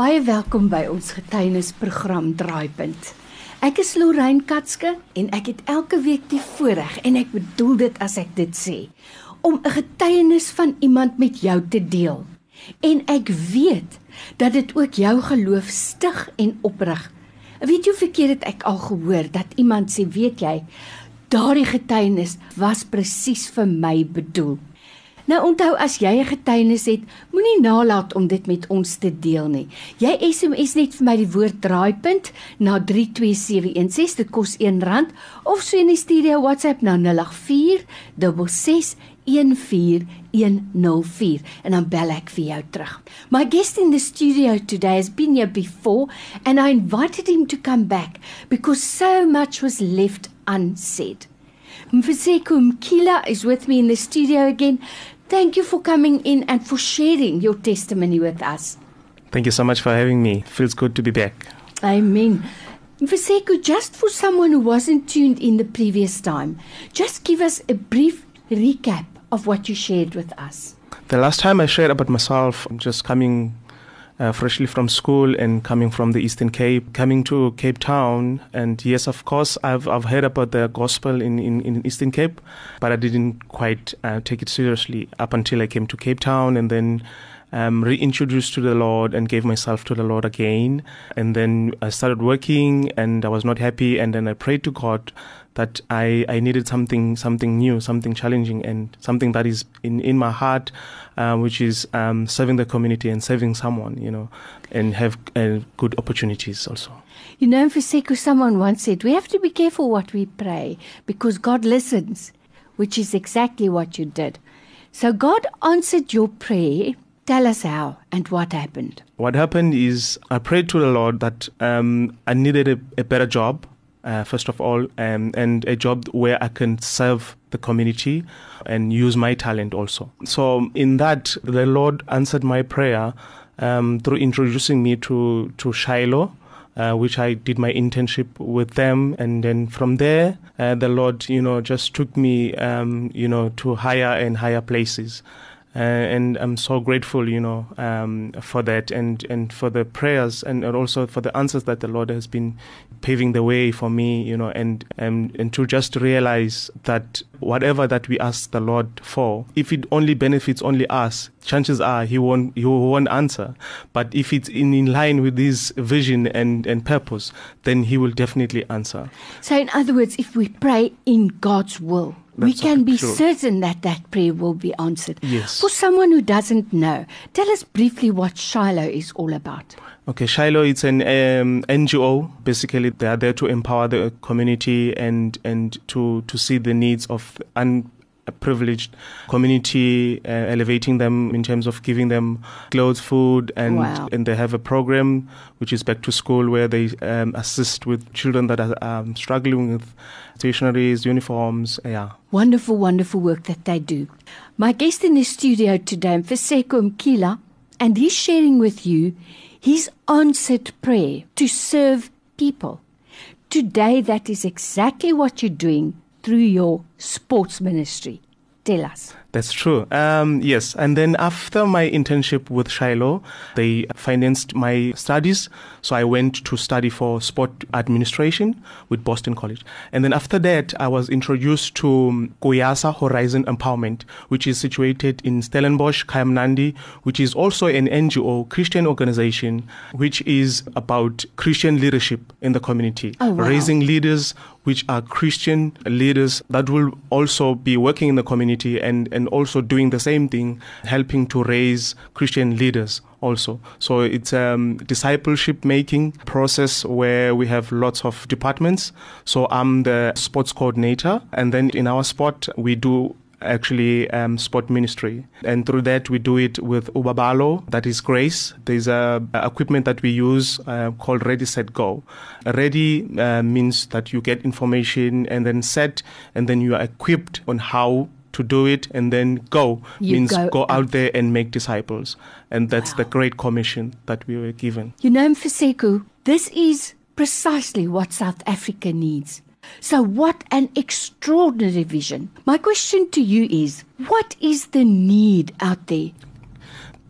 Baie welkom by ons getuienisprogram Draaipunt. Ek is Lorraine Katske en ek het elke week die voorreg en ek bedoel dit as ek dit sê om 'n getuienis van iemand met jou te deel. En ek weet dat dit ook jou geloof stig en oprig. Weet jy hoe verkeerd het ek al gehoor dat iemand sê, weet jy, daardie getuienis was presies vir my bedoel. Nou onthou as jy 'n getuienis het, moenie nalat om dit met ons te deel nie. Jy SMS net vir my die woord draaipunt na 32716 dit kos R1 of so in die studio WhatsApp na 084 6141404 en dan bel ek vir jou terug. My guest in the studio today has been here before and I invited him to come back because so much was left unsaid. Mfiseko Mkila is with me in the studio again. Thank you for coming in and for sharing your testimony with us. Thank you so much for having me. Feels good to be back. I Amen. Mfiseko, just for someone who wasn't tuned in the previous time, just give us a brief recap of what you shared with us. The last time I shared about myself, I'm just coming uh, freshly from school and coming from the Eastern Cape, coming to Cape Town. And yes, of course, I've, I've heard about the gospel in, in, in Eastern Cape, but I didn't quite uh, take it seriously up until I came to Cape Town and then um, reintroduced to the Lord and gave myself to the Lord again. And then I started working and I was not happy. And then I prayed to God that I, I needed something something new, something challenging, and something that is in, in my heart, uh, which is um, serving the community and serving someone, you know, and have uh, good opportunities also. You know, for sake of someone once said, we have to be careful what we pray because God listens, which is exactly what you did. So God answered your prayer. Tell us how and what happened. What happened is I prayed to the Lord that um, I needed a, a better job uh, first of all, um, and a job where I can serve the community and use my talent also. So, in that, the Lord answered my prayer um, through introducing me to, to Shiloh. Uh, which I did my internship with them, and then from there, uh, the Lord, you know, just took me, um, you know, to higher and higher places. Uh, and I'm so grateful, you know, um, for that, and and for the prayers, and, also for the answers that the Lord has been paving the way for me, you know, and and and to just realize that whatever that we ask the Lord for, if it only benefits only us, chances are He won't He won't answer. But if it's in, in line with His vision and and purpose, then He will definitely answer. So, in other words, if we pray in God's will, we can be true. certain that that prayer will be answered. Yes. For someone who doesn't know, tell us briefly what Shiloh is all about. Okay, Shiloh, it's an um, NGO. Basically, they are there to empower the community and and to to see the needs of unprivileged community, uh, elevating them in terms of giving them clothes, food, and Wow. and they have a program which is back to school where they um, assist with children that are um, struggling with stationaries, uniforms. Yeah. Wonderful, wonderful work that they do. My guest in the studio today, Mfiseko Mkila, and he's sharing with you his answered prayer to serve people. Today, that is exactly what you're doing through your sports ministry. Tell us. That's true. Um, yes. And then after my internship with Shiloh, they financed my studies. So I went to study for sport administration with Boston College. And then after that, I was introduced to Koyasa Horizon Empowerment, which is situated in Stellenbosch, Kayamnandi, which is also an NGO, Christian organization, which is about Christian leadership in the community, Oh, wow. raising leaders which are Christian leaders that will also be working in the community and, and also doing the same thing, helping to raise Christian leaders also. So it's a um, discipleship making process where we have lots of departments. So I'm the sports coordinator, and then in our sport, we do actually um, sport ministry and through that we do it with ubabalo that is grace there's a, a equipment that we use uh, called ready set go ready uh, means that you get information and then set and then you are equipped on how to do it and then go You means go go, out. there and make disciples and that's the great commission that we were given You know, Mfiseko, this is precisely what South Africa needs. So, what an extraordinary vision. My question to you is what is the need out there?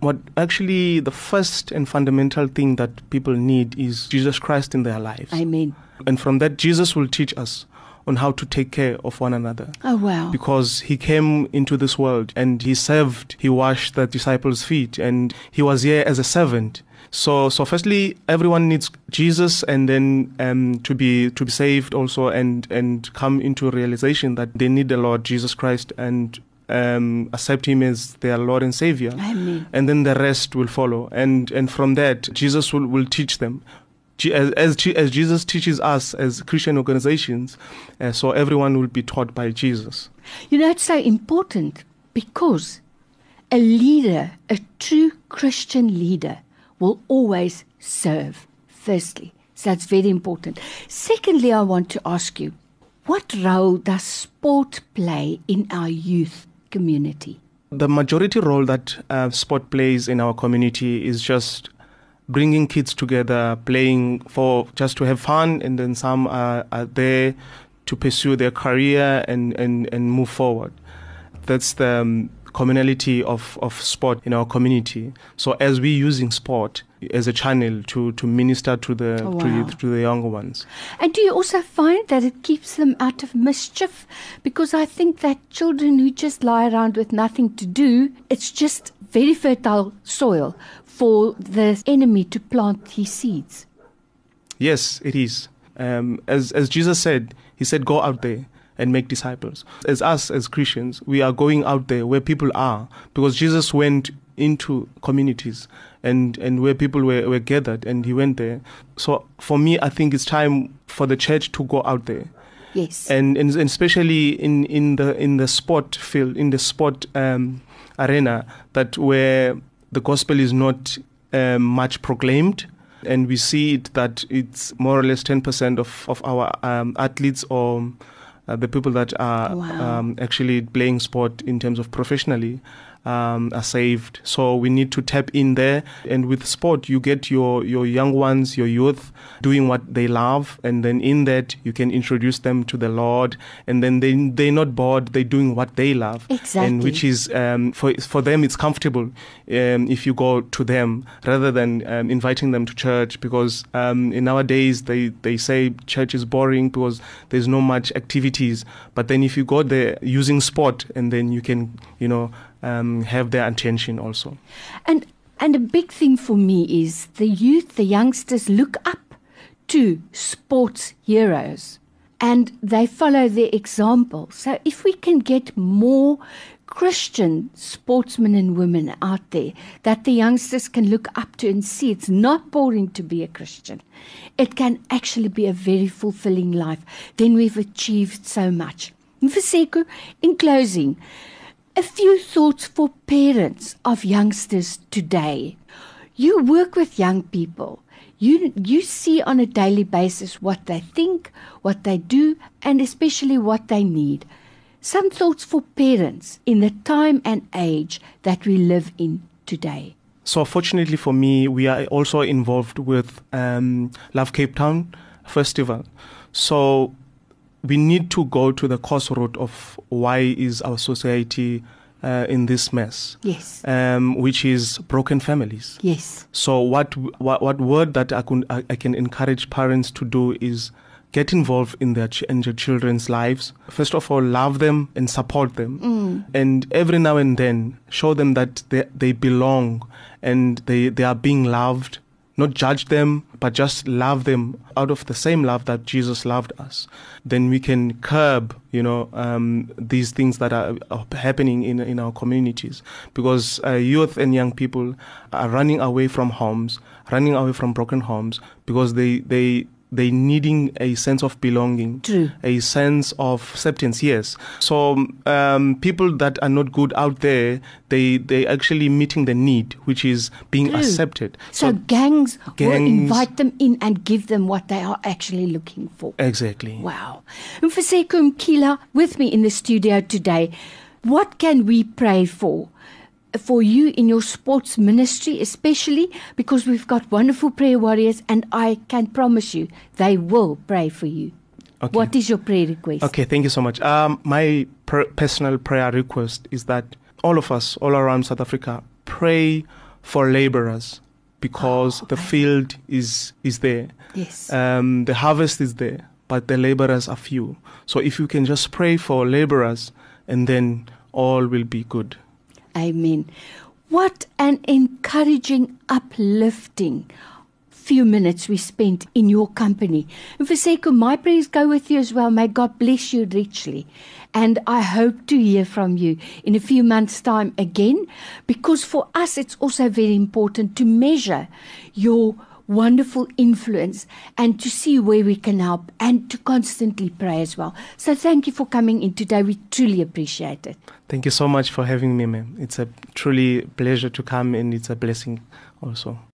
what actually the first and fundamental thing that people need is Jesus Christ in their lives. Amen. And from that, Jesus will teach us on how to take care of one another. Oh, wow. Because he came into this world and he served, he washed the disciples' feet, and he was here as a servant. So, so firstly, everyone needs Jesus, and then um, to be to be saved also, and and come into a realization that they need the Lord Jesus Christ and um, accept Him as their Lord and Savior. Amen. And then the rest will follow, and and from that, Jesus will, will teach them. As, as Jesus teaches us as Christian organizations, uh, so everyone will be taught by Jesus. You know, it's so important because a leader, a true Christian leader, will always serve, firstly. So that's very important. Secondly, I want to ask you what role does sport play in our youth community? The majority role that uh, sport plays in our community is just bringing kids together, playing for just to have fun, and then some are, are there to pursue their career and, and, and move forward. That's the um, commonality of, of sport in our community. So as we're using sport as a channel to, to minister to the Oh, wow. the- to the younger ones. And do you also find that it keeps them out of mischief? Because I think that children who just lie around with nothing to do, it's just very fertile soil for the enemy to plant his seeds. Yes, it is. Um, as as Jesus said, He said, "Go out there and make disciples." As us as Christians, we are going out there where people are, because Jesus went into communities and and where people were, were gathered, and He went there. So for me, I think it's time for the church to go out there Yes. and, and and especially in in the in the sport field in the sport um, arena that where the gospel is not um, much proclaimed and we see it that it's more or less 10% of of our um, athletes or uh, the people that are Wow. um, actually playing sport in terms of professionally um, are saved. So we need to tap in there. And with sport, you get your, your young ones, your youth, doing what they love. And then in that, you can introduce them to the Lord. And then they, they're not bored, they're doing what they love. Exactly. And which is, um, for, for them, it's comfortable um, if you go to them rather than um, inviting them to church because um, in nowadays they, they say church is boring because there's no much activities. But then if you go there using sport and then you can, you know, um, have their attention also. And and a big thing for me is the youth, the youngsters look up to sports heroes and they follow their example. So if we can get more Christian sportsmen and women out there that the youngsters can look up to and see it's not boring to be a Christian. It can actually be a very fulfilling life. Then we've achieved so much. Mfiseko, in closing, a few thoughts for parents of youngsters today. You work with young people. You, you see on a daily basis what they think, what they do, and especially what they need. Some thoughts for parents in the time and age that we live in today. So fortunately for me, we are also involved with um, Love Cape Town Festival. So we need to go to the cause root of why is our society uh, in this mess, Yes. um, which is broken families. Yes. So what what, what word that I can I, I can encourage parents to do is get involved in their ch- in their children's lives. First of all, love them and support them, and every now and then show them that they they belong and they they are being loved. Not judge them, but just love them out of the same love that Jesus loved us. Then we can curb, you know, um, these things that are, are happening in in our communities, because uh, youth and young people are running away from homes, running away from broken homes, because they they they needing a sense of belonging, True. a sense of acceptance. Yes. So um, people that are not good out there, they they actually meeting the need, which is being True. accepted. So, gangs, will invite them in and give them what they are actually looking for. exactly. Wow. Mfiseko Mkila with me in the studio today. What can we pray for? For you in your sports ministry, especially because we've got wonderful prayer warriors, and I can promise you they will pray for you. Okay. What is your prayer request? Okay, thank you so much. Um, my per- personal prayer request is that all of us, all around South Africa, pray for laborers because Oh, the I- field is is there. Yes. Um, the harvest is there, but the laborers are few. So if you can just pray for laborers, and then all will be good. Amen. What an encouraging, uplifting few minutes we spent in your company. And Mfiseko, my prayers go with you as well. May God bless you richly. And I hope to hear from you in a few months' time again, because for us it's also very important to measure your wonderful influence and to see where we can help and to constantly pray as well. So thank you for coming in today. We truly appreciate it. Thank you so much for having me, ma'am. It's a truly pleasure to come, and it's a blessing also.